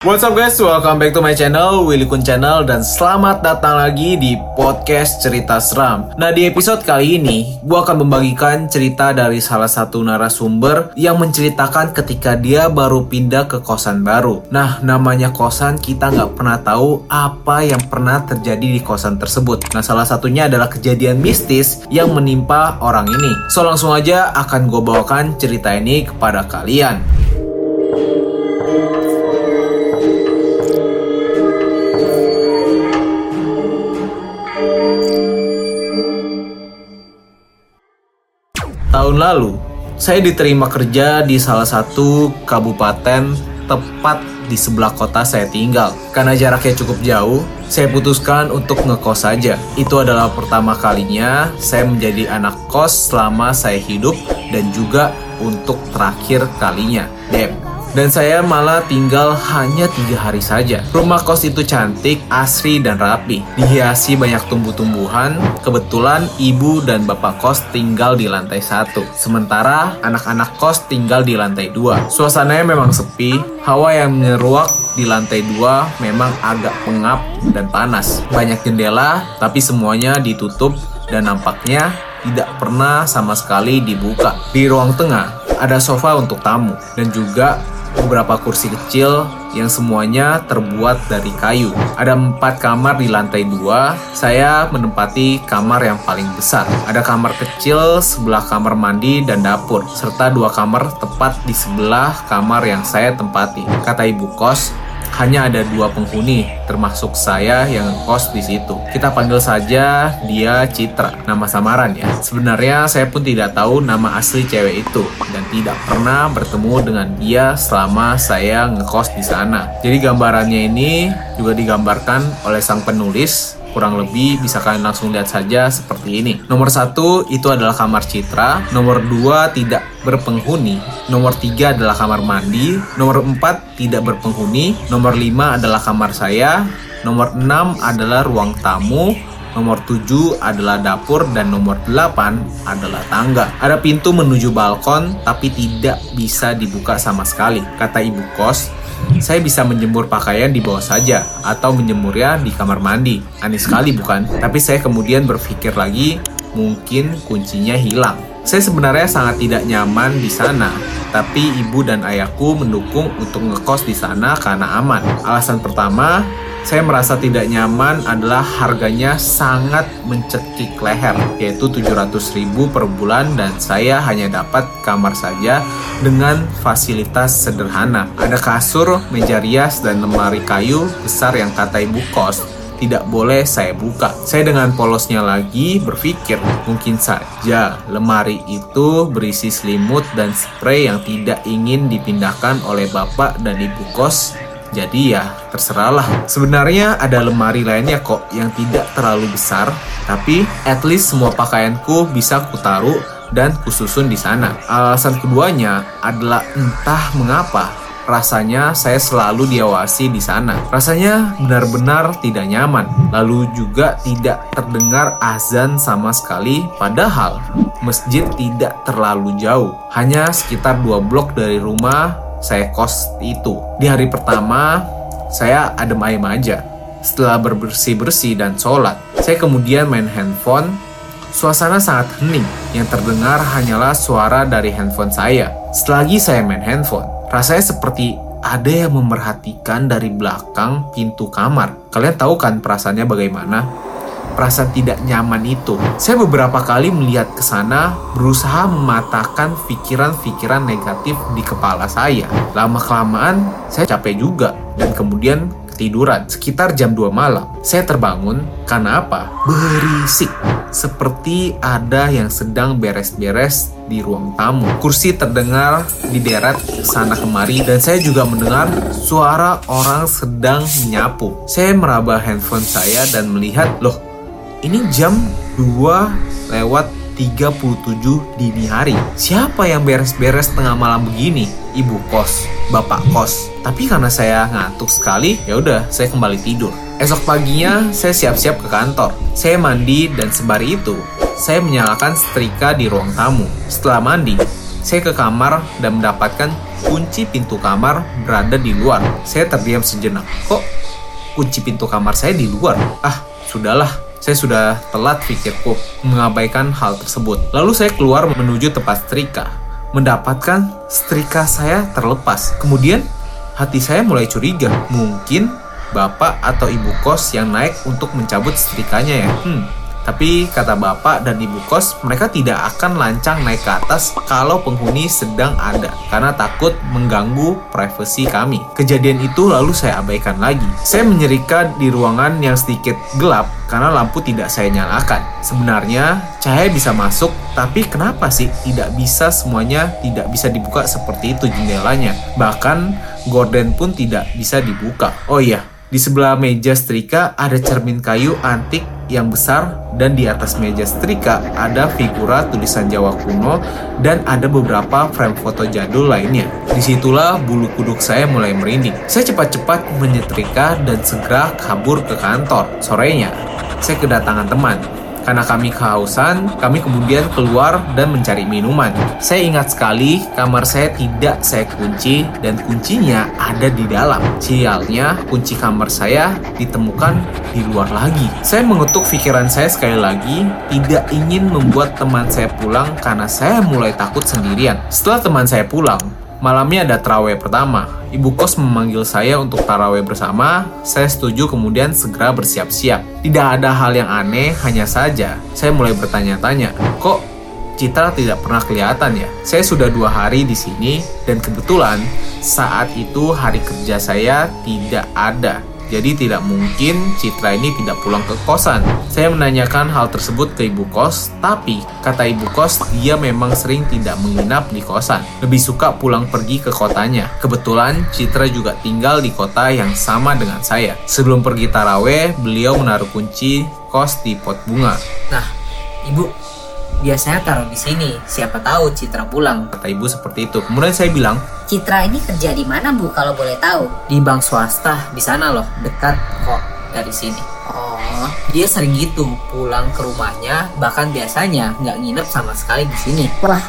What's up guys, welcome back to my channel, Willy Kun Channel Dan selamat datang lagi di podcast cerita seram. Nah di episode kali ini, gue akan membagikan cerita dari salah satu narasumber Yang menceritakan ketika dia baru pindah ke kosan baru. Nah namanya kosan, kita nggak pernah tahu apa yang pernah terjadi di kosan tersebut. Nah salah satunya adalah kejadian mistis yang menimpa orang ini. So langsung aja akan gue bawakan cerita ini kepada kalian Tahun lalu, saya diterima kerja di salah satu kabupaten tepat di sebelah kota saya tinggal. Karena jaraknya cukup jauh, saya putuskan untuk ngekos saja. Itu adalah pertama kalinya saya menjadi anak kos selama saya hidup dan juga untuk terakhir kalinya. Damn. Dan saya malah tinggal hanya tiga hari saja. Rumah kos itu cantik, asri, dan rapi. Dihiasi banyak tumbuh-tumbuhan. Kebetulan ibu dan bapak kos tinggal di lantai satu. Sementara anak-anak kos tinggal di lantai dua. Suasananya memang sepi. Hawa yang menyeruak di lantai dua memang agak pengap dan panas. Banyak jendela, tapi semuanya ditutup dan nampaknya tidak pernah sama sekali dibuka. Di ruang tengah ada sofa untuk tamu dan juga beberapa kursi kecil yang semuanya terbuat dari kayu. Ada empat kamar di lantai dua. Saya menempati kamar yang paling besar. Ada kamar kecil sebelah kamar mandi dan dapur, serta dua kamar tepat di sebelah kamar yang saya tempati. Kata ibu kos, hanya ada dua penghuni, termasuk saya yang kos di situ. Kita panggil saja dia Citra, nama samaran ya. Sebenarnya saya pun tidak tahu nama asli cewek itu dan tidak pernah bertemu dengan dia selama saya ngekos di sana. Jadi gambarannya ini juga digambarkan oleh sang penulis kurang lebih bisa kalian langsung lihat saja seperti ini. Nomor satu itu adalah kamar citra, nomor dua tidak berpenghuni, nomor tiga adalah kamar mandi, nomor empat tidak berpenghuni, nomor lima adalah kamar saya, nomor enam adalah ruang tamu, Nomor 7 adalah dapur. Dan nomor 8 adalah tangga. Ada pintu menuju balkon tapi tidak bisa dibuka sama sekali. Kata ibu kos, saya bisa menjemur pakaian di bawah saja atau menjemurnya di kamar mandi. Aneh sekali bukan? Tapi saya kemudian berpikir lagi, mungkin kuncinya hilang. Saya sebenarnya sangat tidak nyaman di sana, tapi ibu dan ayahku mendukung untuk ngekos di sana karena aman. Alasan pertama, saya merasa tidak nyaman adalah harganya sangat mencekik leher, yaitu 700 ribu per bulan dan saya hanya dapat kamar saja dengan fasilitas sederhana. Ada kasur, meja rias, dan lemari kayu besar yang kata ibu kos tidak boleh saya buka. Saya dengan polosnya lagi berpikir, mungkin saja lemari itu berisi selimut dan spray yang tidak ingin dipindahkan oleh bapak dan ibu kos jadi ya terserahlah. Sebenarnya ada lemari lainnya kok yang tidak terlalu besar, tapi at least semua pakaianku bisa kutaruh dan kususun di sana. Alasan keduanya adalah entah mengapa rasanya saya selalu diawasi di sana. Rasanya benar-benar tidak nyaman. Lalu juga tidak terdengar azan sama sekali, padahal masjid tidak terlalu jauh. Hanya sekitar dua blok dari rumah saya kos itu. Di hari pertama, saya adem ayem aja. Setelah berbersih-bersih dan sholat, saya kemudian main handphone. Suasana sangat hening, yang terdengar hanyalah suara dari handphone saya. Selagi saya main handphone, rasanya seperti ada yang memerhatikan dari belakang pintu kamar. Kalian tahu kan perasaannya bagaimana? perasaan tidak nyaman itu. Saya beberapa kali melihat ke sana, berusaha mematahkan pikiran-pikiran negatif di kepala saya. Lama-kelamaan, saya capek juga dan kemudian ketiduran sekitar jam 2 malam. Saya terbangun karena apa? Berisik. Seperti ada yang sedang beres-beres di ruang tamu. Kursi terdengar di deret sana kemari dan saya juga mendengar suara orang sedang menyapu. Saya meraba handphone saya dan melihat, loh ini jam 2 lewat 37 dini hari. Siapa yang beres-beres tengah malam begini? Ibu kos, bapak kos. Tapi karena saya ngantuk sekali, ya udah saya kembali tidur. Esok paginya saya siap-siap ke kantor. Saya mandi dan sembari itu saya menyalakan setrika di ruang tamu. Setelah mandi, Saya ke kamar dan mendapatkan kunci pintu kamar berada di luar. Saya terdiam sejenak. Kok kunci pintu kamar saya di luar? Ah, sudahlah. Saya sudah telat pikirku mengabaikan hal tersebut. Lalu saya keluar menuju tempat setrika. Mendapatkan setrika saya terlepas. Kemudian hati saya mulai curiga. Mungkin bapak atau ibu kos yang naik untuk mencabut setrikanya ya. Hmm, tapi kata bapak dan ibu kos, mereka tidak akan lancang naik ke atas kalau penghuni sedang ada karena takut mengganggu privasi kami. Kejadian itu lalu saya abaikan lagi. Saya menyerika di ruangan yang sedikit gelap karena lampu tidak saya nyalakan. Sebenarnya cahaya bisa masuk, tapi kenapa sih tidak bisa semuanya tidak bisa dibuka seperti itu jendelanya? Bahkan gorden pun tidak bisa dibuka. Oh iya, di sebelah meja setrika ada cermin kayu antik yang besar dan di atas meja setrika ada figura tulisan Jawa kuno dan ada beberapa frame foto jadul lainnya. Di situlah bulu kuduk saya mulai merinding. Saya cepat-cepat menyetrika dan segera kabur ke kantor. Sorenya, saya kedatangan teman. Karena kami kehausan, kami kemudian keluar dan mencari minuman. Saya ingat sekali kamar saya tidak saya kunci dan kuncinya ada di dalam. Sialnya, kunci kamar saya ditemukan di luar lagi. Saya mengetuk pikiran saya sekali lagi, tidak ingin membuat teman saya pulang karena saya mulai takut sendirian. Setelah teman saya pulang, Malamnya ada terawih pertama. Ibu kos memanggil saya untuk taraweh bersama. Saya setuju kemudian segera bersiap-siap. Tidak ada hal yang aneh, hanya saja saya mulai bertanya-tanya, kok Citra tidak pernah kelihatan ya? Saya sudah dua hari di sini dan kebetulan saat itu hari kerja saya tidak ada. Jadi tidak mungkin Citra ini tidak pulang ke kosan. Saya menanyakan hal tersebut ke ibu kos, tapi kata ibu kos dia memang sering tidak menginap di kosan. Lebih suka pulang pergi ke kotanya. Kebetulan Citra juga tinggal di kota yang sama dengan saya. Sebelum pergi taraweh, beliau menaruh kunci kos di pot bunga. Nah, ibu biasanya taruh di sini. Siapa tahu Citra pulang. Kata ibu seperti itu. Kemudian saya bilang, Citra ini kerja di mana bu kalau boleh tahu? Di bank swasta, di sana loh, dekat kok dari sini. Oh, Dia sering gitu pulang ke rumahnya, bahkan biasanya nggak nginep sama sekali di sini. wah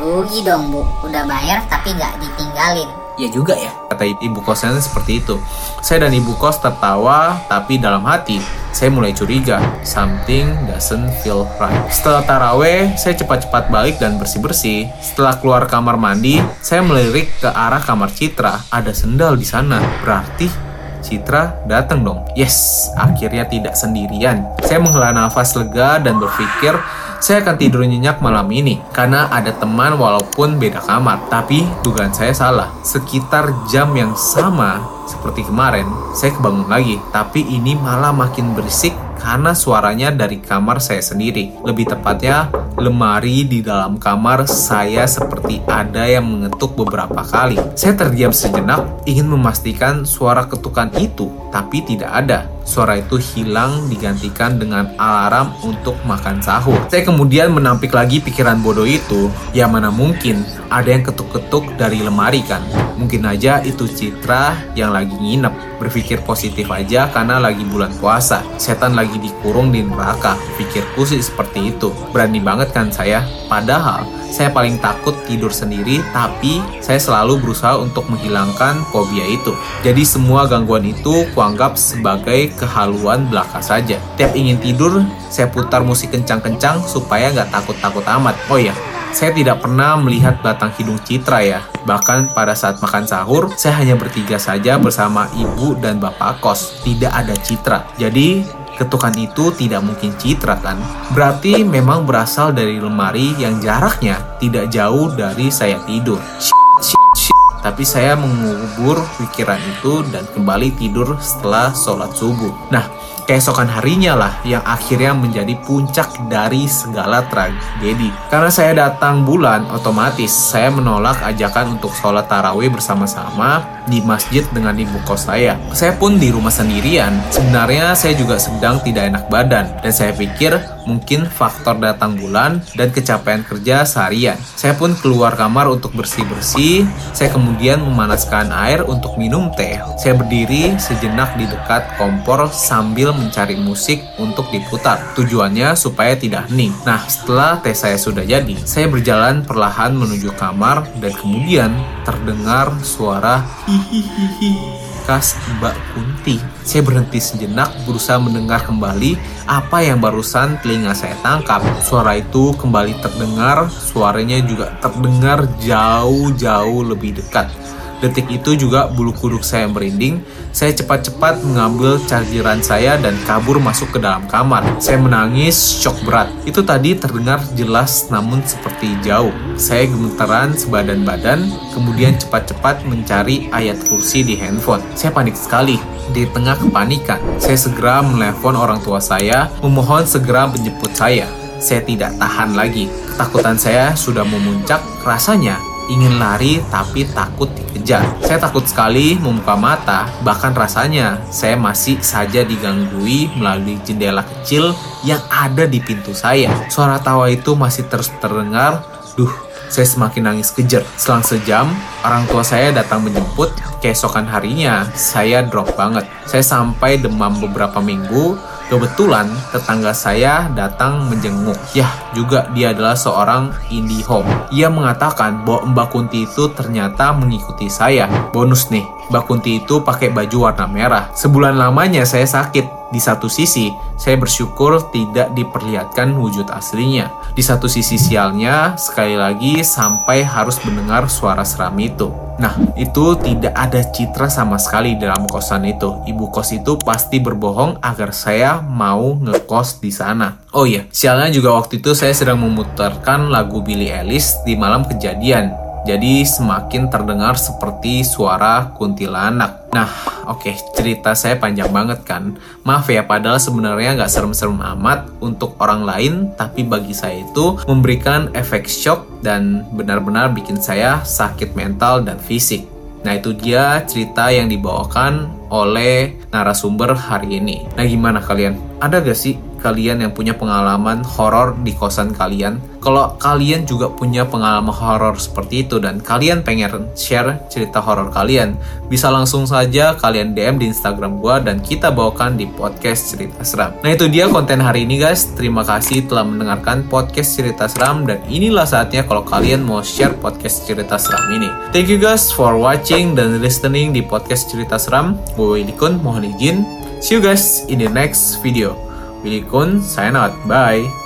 rugi dong bu. Udah bayar tapi nggak ditinggalin. Ya juga ya. kata ibu kosnya seperti itu. Saya dan ibu kos tertawa, tapi dalam hati saya mulai curiga. Something doesn't feel right. Setelah taraweh, saya cepat-cepat balik dan bersih-bersih. Setelah keluar kamar mandi, saya melirik ke arah kamar Citra. Ada sendal di sana. Berarti Citra datang dong. Yes, akhirnya tidak sendirian. Saya menghela nafas lega dan berpikir saya akan tidur nyenyak malam ini karena ada teman walaupun beda kamar. Tapi dugaan saya salah. Sekitar jam yang sama seperti kemarin, saya kebangun lagi. Tapi ini malah makin berisik karena suaranya dari kamar saya sendiri. Lebih tepatnya, lemari di dalam kamar saya seperti ada yang mengetuk beberapa kali. Saya terdiam sejenak, ingin memastikan suara ketukan itu, tapi tidak ada. Suara itu hilang digantikan dengan alarm untuk makan sahur. Saya kemudian menampik lagi pikiran bodoh itu, ya mana mungkin ada yang ketuk-ketuk dari lemari kan. Mungkin aja itu Citra yang lagi nginep. Berpikir positif aja karena lagi bulan puasa. Setan lagi dikurung di neraka. Pikirku sih seperti itu. Berani banget kan saya? Padahal saya paling takut tidur sendiri, tapi saya selalu berusaha untuk menghilangkan fobia itu. Jadi semua gangguan itu kuanggap sebagai kehaluan belaka saja. Tiap ingin tidur, saya putar musik kencang-kencang supaya nggak takut-takut amat. Oh iya, saya tidak pernah melihat batang hidung Citra ya. Bahkan pada saat makan sahur, saya hanya bertiga saja bersama ibu dan bapak kos. Tidak ada Citra. Jadi, ketukan itu tidak mungkin Citra kan? Berarti memang berasal dari lemari yang jaraknya tidak jauh dari saya tidur. Tapi saya mengubur pikiran itu dan kembali tidur setelah sholat subuh. Nah, keesokan harinya lah yang akhirnya menjadi puncak dari segala tragedi. Karena saya datang bulan, otomatis saya menolak ajakan untuk sholat tarawih bersama-sama di masjid dengan ibu kos saya. Saya pun di rumah sendirian. Sebenarnya saya juga sedang tidak enak badan dan saya pikir mungkin faktor datang bulan dan kecapean kerja seharian. Saya pun keluar kamar untuk bersih-bersih. Saya kemudian memanaskan air untuk minum teh. Saya berdiri sejenak di dekat kompor sambil mencari musik untuk diputar. Tujuannya supaya tidak hening. Nah, setelah tes saya sudah jadi, saya berjalan perlahan menuju kamar dan kemudian terdengar suara hihihihi khas Mbak Kunti. Saya berhenti sejenak berusaha mendengar kembali apa yang barusan telinga saya tangkap. Suara itu kembali terdengar, suaranya juga terdengar jauh-jauh lebih dekat. Detik itu juga bulu kuduk saya merinding. Saya cepat-cepat mengambil chargeran saya dan kabur masuk ke dalam kamar. Saya menangis, shock berat. Itu tadi terdengar jelas namun seperti jauh. Saya gemetaran sebadan badan, kemudian cepat-cepat mencari ayat kursi di handphone. Saya panik sekali. Di tengah kepanikan, saya segera menelpon orang tua saya, memohon segera menjemput saya. Saya tidak tahan lagi. Ketakutan saya sudah memuncak. Rasanya ingin lari tapi takut dikejar. Saya takut sekali membuka mata, bahkan rasanya saya masih saja diganggui melalui jendela kecil yang ada di pintu saya. Suara tawa itu masih terus terdengar. Duh, saya semakin nangis kejer. Selang sejam, orang tua saya datang menjemput. Keesokan harinya, saya drop banget. Saya sampai demam beberapa minggu, Kebetulan tetangga saya datang menjenguk. Yah, juga dia adalah seorang indie home. Ia mengatakan bahwa Mbak Kunti itu ternyata mengikuti saya. Bonus nih, Mbak Kunti itu pakai baju warna merah. Sebulan lamanya saya sakit. Di satu sisi, saya bersyukur tidak diperlihatkan wujud aslinya. Di satu sisi sialnya, sekali lagi sampai harus mendengar suara seram itu. Nah, itu tidak ada citra sama sekali dalam kosan itu. Ibu kos itu pasti berbohong agar saya mau ngekos di sana. Oh iya, sialnya juga waktu itu saya sedang memutarkan lagu Billie Eilish di malam kejadian jadi semakin terdengar seperti suara kuntilanak. Nah, oke, okay, cerita saya panjang banget kan. Maaf ya, padahal sebenarnya nggak serem-serem amat untuk orang lain, tapi bagi saya itu memberikan efek shock dan benar-benar bikin saya sakit mental dan fisik. Nah itu dia cerita yang dibawakan oleh narasumber hari ini. Nah gimana kalian? Ada gak sih kalian yang punya pengalaman horor di kosan kalian. Kalau kalian juga punya pengalaman horor seperti itu dan kalian pengen share cerita horor kalian, bisa langsung saja kalian DM di Instagram gua dan kita bawakan di podcast Cerita Seram. Nah itu dia konten hari ini guys. Terima kasih telah mendengarkan podcast Cerita Seram dan inilah saatnya kalau kalian mau share podcast Cerita Seram ini. Thank you guys for watching dan listening di podcast Cerita Seram. Gue Willy Kun, mohon izin. See you guys in the next video. Willy Kun, sign out. Bye.